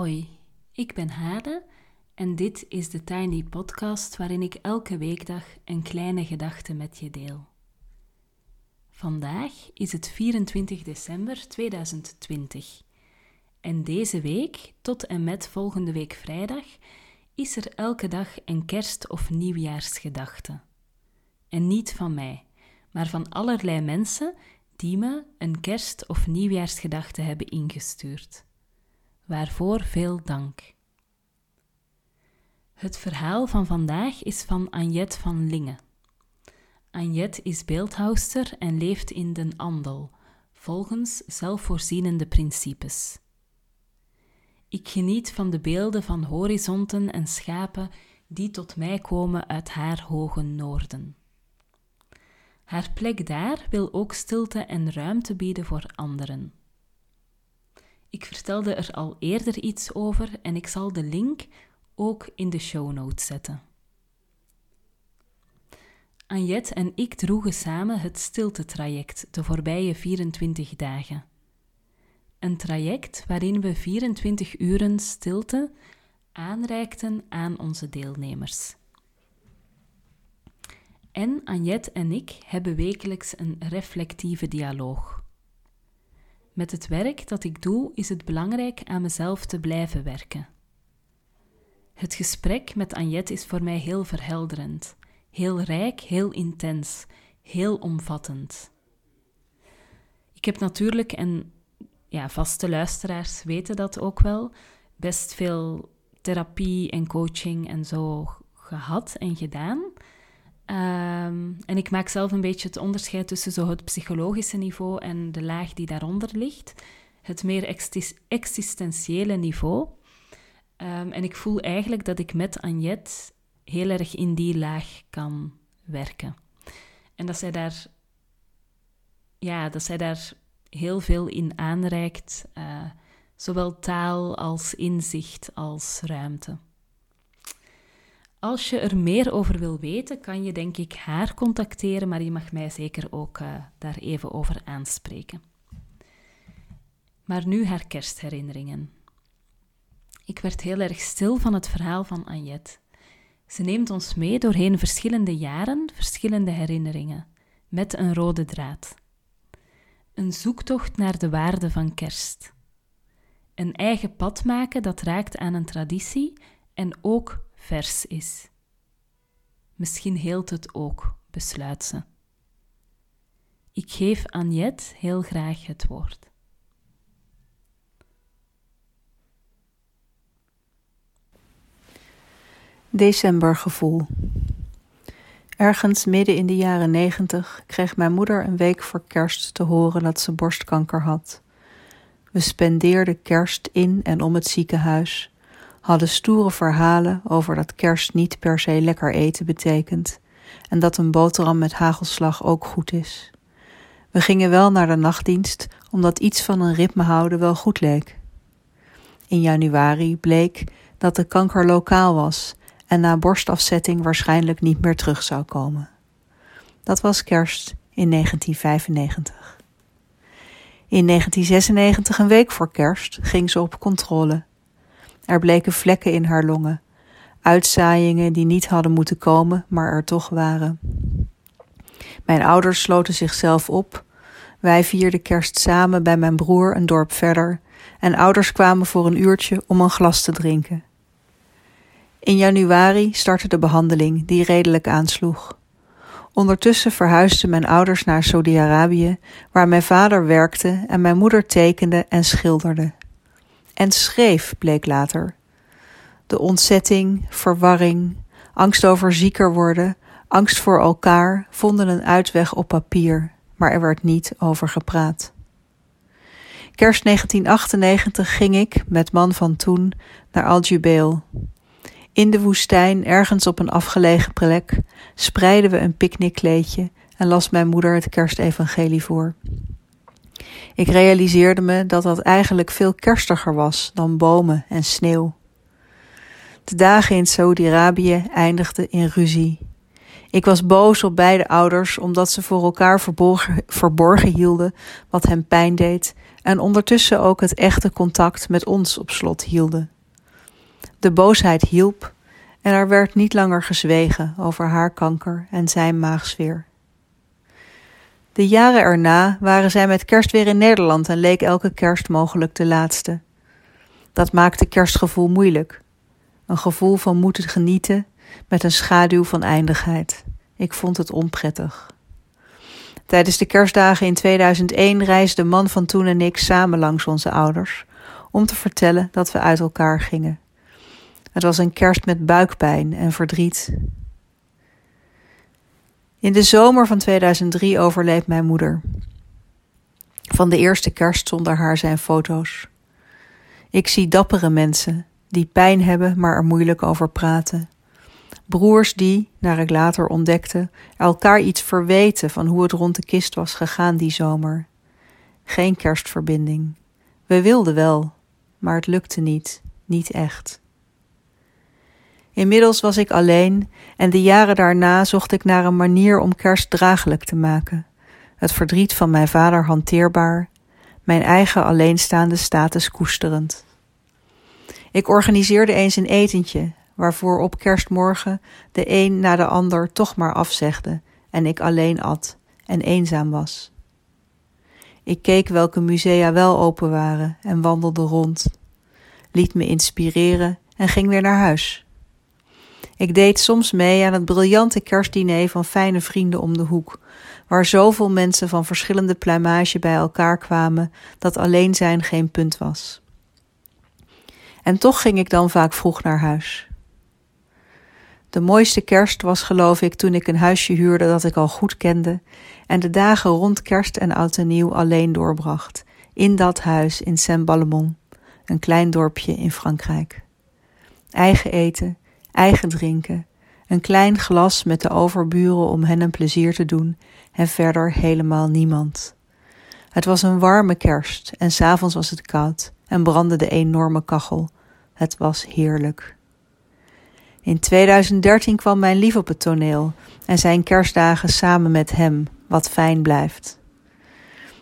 Hoi, ik ben Hade en dit is de Tiny Podcast waarin ik elke weekdag een kleine gedachte met je deel. Vandaag is het 24 december 2020 en deze week, tot en met volgende week vrijdag, is er elke dag een kerst- of nieuwjaarsgedachte. En niet van mij, maar van allerlei mensen die me een kerst- of nieuwjaarsgedachte hebben ingestuurd waarvoor veel dank. Het verhaal van vandaag is van Anjet van Lingen. Anjet is beeldhouster en leeft in den Andel, volgens zelfvoorzienende principes. Ik geniet van de beelden van horizonten en schapen die tot mij komen uit haar hoge noorden. Haar plek daar wil ook stilte en ruimte bieden voor anderen. Ik vertelde er al eerder iets over en ik zal de link ook in de show notes zetten. Anjet en ik droegen samen het stilte-traject de voorbije 24 dagen. Een traject waarin we 24 uren stilte aanreikten aan onze deelnemers. En Anjet en ik hebben wekelijks een reflectieve dialoog. Met het werk dat ik doe is het belangrijk aan mezelf te blijven werken. Het gesprek met Anjet is voor mij heel verhelderend, heel rijk, heel intens, heel omvattend. Ik heb natuurlijk, en ja, vaste luisteraars weten dat ook wel, best veel therapie en coaching en zo gehad en gedaan. Um, en ik maak zelf een beetje het onderscheid tussen zo het psychologische niveau en de laag die daaronder ligt. Het meer existentiële niveau. Um, en ik voel eigenlijk dat ik met Anjet heel erg in die laag kan werken. En dat zij daar, ja, dat zij daar heel veel in aanreikt, uh, zowel taal als inzicht als ruimte. Als je er meer over wil weten, kan je denk ik haar contacteren, maar je mag mij zeker ook uh, daar even over aanspreken. Maar nu haar kerstherinneringen. Ik werd heel erg stil van het verhaal van Anjet. Ze neemt ons mee doorheen verschillende jaren, verschillende herinneringen, met een rode draad. Een zoektocht naar de waarde van kerst. Een eigen pad maken dat raakt aan een traditie en ook vers is. Misschien heelt het ook, besluit ze. Ik geef Anjet heel graag het woord. Decembergevoel. Ergens midden in de jaren negentig kreeg mijn moeder een week voor kerst te horen dat ze borstkanker had. We spendeerden kerst in en om het ziekenhuis hadden stoere verhalen over dat kerst niet per se lekker eten betekent en dat een boterham met hagelslag ook goed is. We gingen wel naar de nachtdienst omdat iets van een ritme houden wel goed leek. In januari bleek dat de kanker lokaal was en na borstafzetting waarschijnlijk niet meer terug zou komen. Dat was kerst in 1995. In 1996, een week voor kerst, ging ze op controle er bleken vlekken in haar longen, uitzaaiingen die niet hadden moeten komen, maar er toch waren. Mijn ouders sloten zichzelf op. Wij vierden kerst samen bij mijn broer een dorp verder en ouders kwamen voor een uurtje om een glas te drinken. In januari startte de behandeling die redelijk aansloeg. Ondertussen verhuisden mijn ouders naar Saudi-Arabië, waar mijn vader werkte en mijn moeder tekende en schilderde en schreef, bleek later. De ontzetting, verwarring, angst over zieker worden, angst voor elkaar vonden een uitweg op papier, maar er werd niet over gepraat. Kerst 1998 ging ik, met man van toen, naar Al-Jubail. In de woestijn, ergens op een afgelegen plek, spreidden we een picknickkleedje en las mijn moeder het kerstevangelie voor. Ik realiseerde me dat dat eigenlijk veel kerstiger was dan bomen en sneeuw. De dagen in Saudi-Arabië eindigden in ruzie. Ik was boos op beide ouders omdat ze voor elkaar verborgen, verborgen hielden wat hem pijn deed en ondertussen ook het echte contact met ons op slot hielden. De boosheid hielp en er werd niet langer gezwegen over haar kanker en zijn maagsfeer. De jaren erna waren zij met kerst weer in Nederland en leek elke kerst mogelijk de laatste. Dat maakte kerstgevoel moeilijk. Een gevoel van moeten genieten met een schaduw van eindigheid. Ik vond het onprettig. Tijdens de kerstdagen in 2001 reisde de man van toen en ik samen langs onze ouders om te vertellen dat we uit elkaar gingen. Het was een kerst met buikpijn en verdriet. In de zomer van 2003 overleed mijn moeder. Van de eerste kerst zonder haar zijn foto's. Ik zie dappere mensen die pijn hebben, maar er moeilijk over praten. Broers die, naar ik later ontdekte, elkaar iets verweten van hoe het rond de kist was gegaan die zomer. Geen kerstverbinding. We wilden wel, maar het lukte niet, niet echt. Inmiddels was ik alleen en de jaren daarna zocht ik naar een manier om kerst draaglijk te maken. Het verdriet van mijn vader hanteerbaar, mijn eigen alleenstaande status koesterend. Ik organiseerde eens een etentje, waarvoor op kerstmorgen de een na de ander toch maar afzegde en ik alleen at en eenzaam was. Ik keek welke musea wel open waren en wandelde rond, liet me inspireren en ging weer naar huis. Ik deed soms mee aan het briljante kerstdiner van fijne vrienden om de hoek, waar zoveel mensen van verschillende pluimage bij elkaar kwamen dat alleen zijn geen punt was. En toch ging ik dan vaak vroeg naar huis. De mooiste kerst was geloof ik toen ik een huisje huurde dat ik al goed kende en de dagen rond kerst en oud en nieuw alleen doorbracht, in dat huis in Saint-Ballemont, een klein dorpje in Frankrijk. Eigen eten, eigen drinken, een klein glas met de overburen om hen een plezier te doen en verder helemaal niemand. Het was een warme kerst en s'avonds was het koud en brandde de enorme kachel. Het was heerlijk. In 2013 kwam mijn lief op het toneel en zijn kerstdagen samen met hem, wat fijn blijft.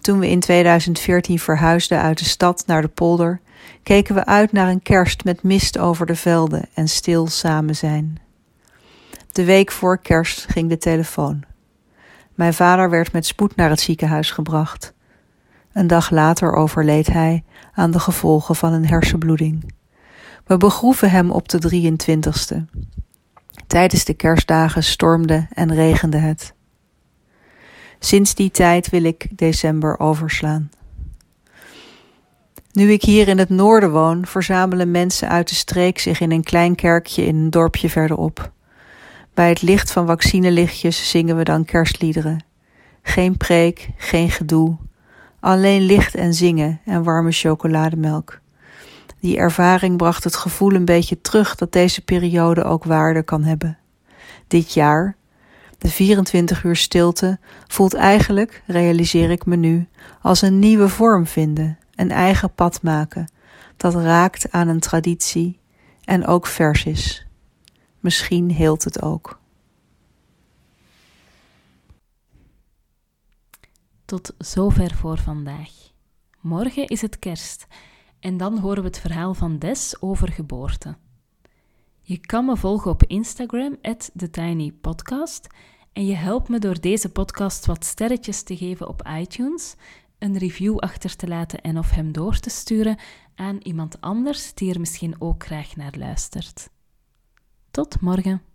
Toen we in 2014 verhuisden uit de stad naar de polder, keken we uit naar een kerst met mist over de velden en stil samen zijn. De week voor kerst ging de telefoon. Mijn vader werd met spoed naar het ziekenhuis gebracht. Een dag later overleed hij aan de gevolgen van een hersenbloeding. We begroeven hem op de 23ste. Tijdens de kerstdagen stormde en regende het. Sinds die tijd wil ik december overslaan. Nu ik hier in het noorden woon, verzamelen mensen uit de streek zich in een klein kerkje in een dorpje verderop. Bij het licht van vaccinelichtjes zingen we dan kerstliederen. Geen preek, geen gedoe, alleen licht en zingen en warme chocolademelk. Die ervaring bracht het gevoel een beetje terug dat deze periode ook waarde kan hebben. Dit jaar, de 24 uur stilte, voelt eigenlijk, realiseer ik me nu, als een nieuwe vorm vinden, een eigen pad maken, dat raakt aan een traditie en ook vers is. Misschien heelt het ook. Tot zover voor vandaag. Morgen is het kerst en dan horen we het verhaal van Des over geboorte. Je kan me volgen op Instagram, TheTinyPodcast. En je helpt me door deze podcast wat sterretjes te geven op iTunes, een review achter te laten en of hem door te sturen aan iemand anders die er misschien ook graag naar luistert. Tot morgen.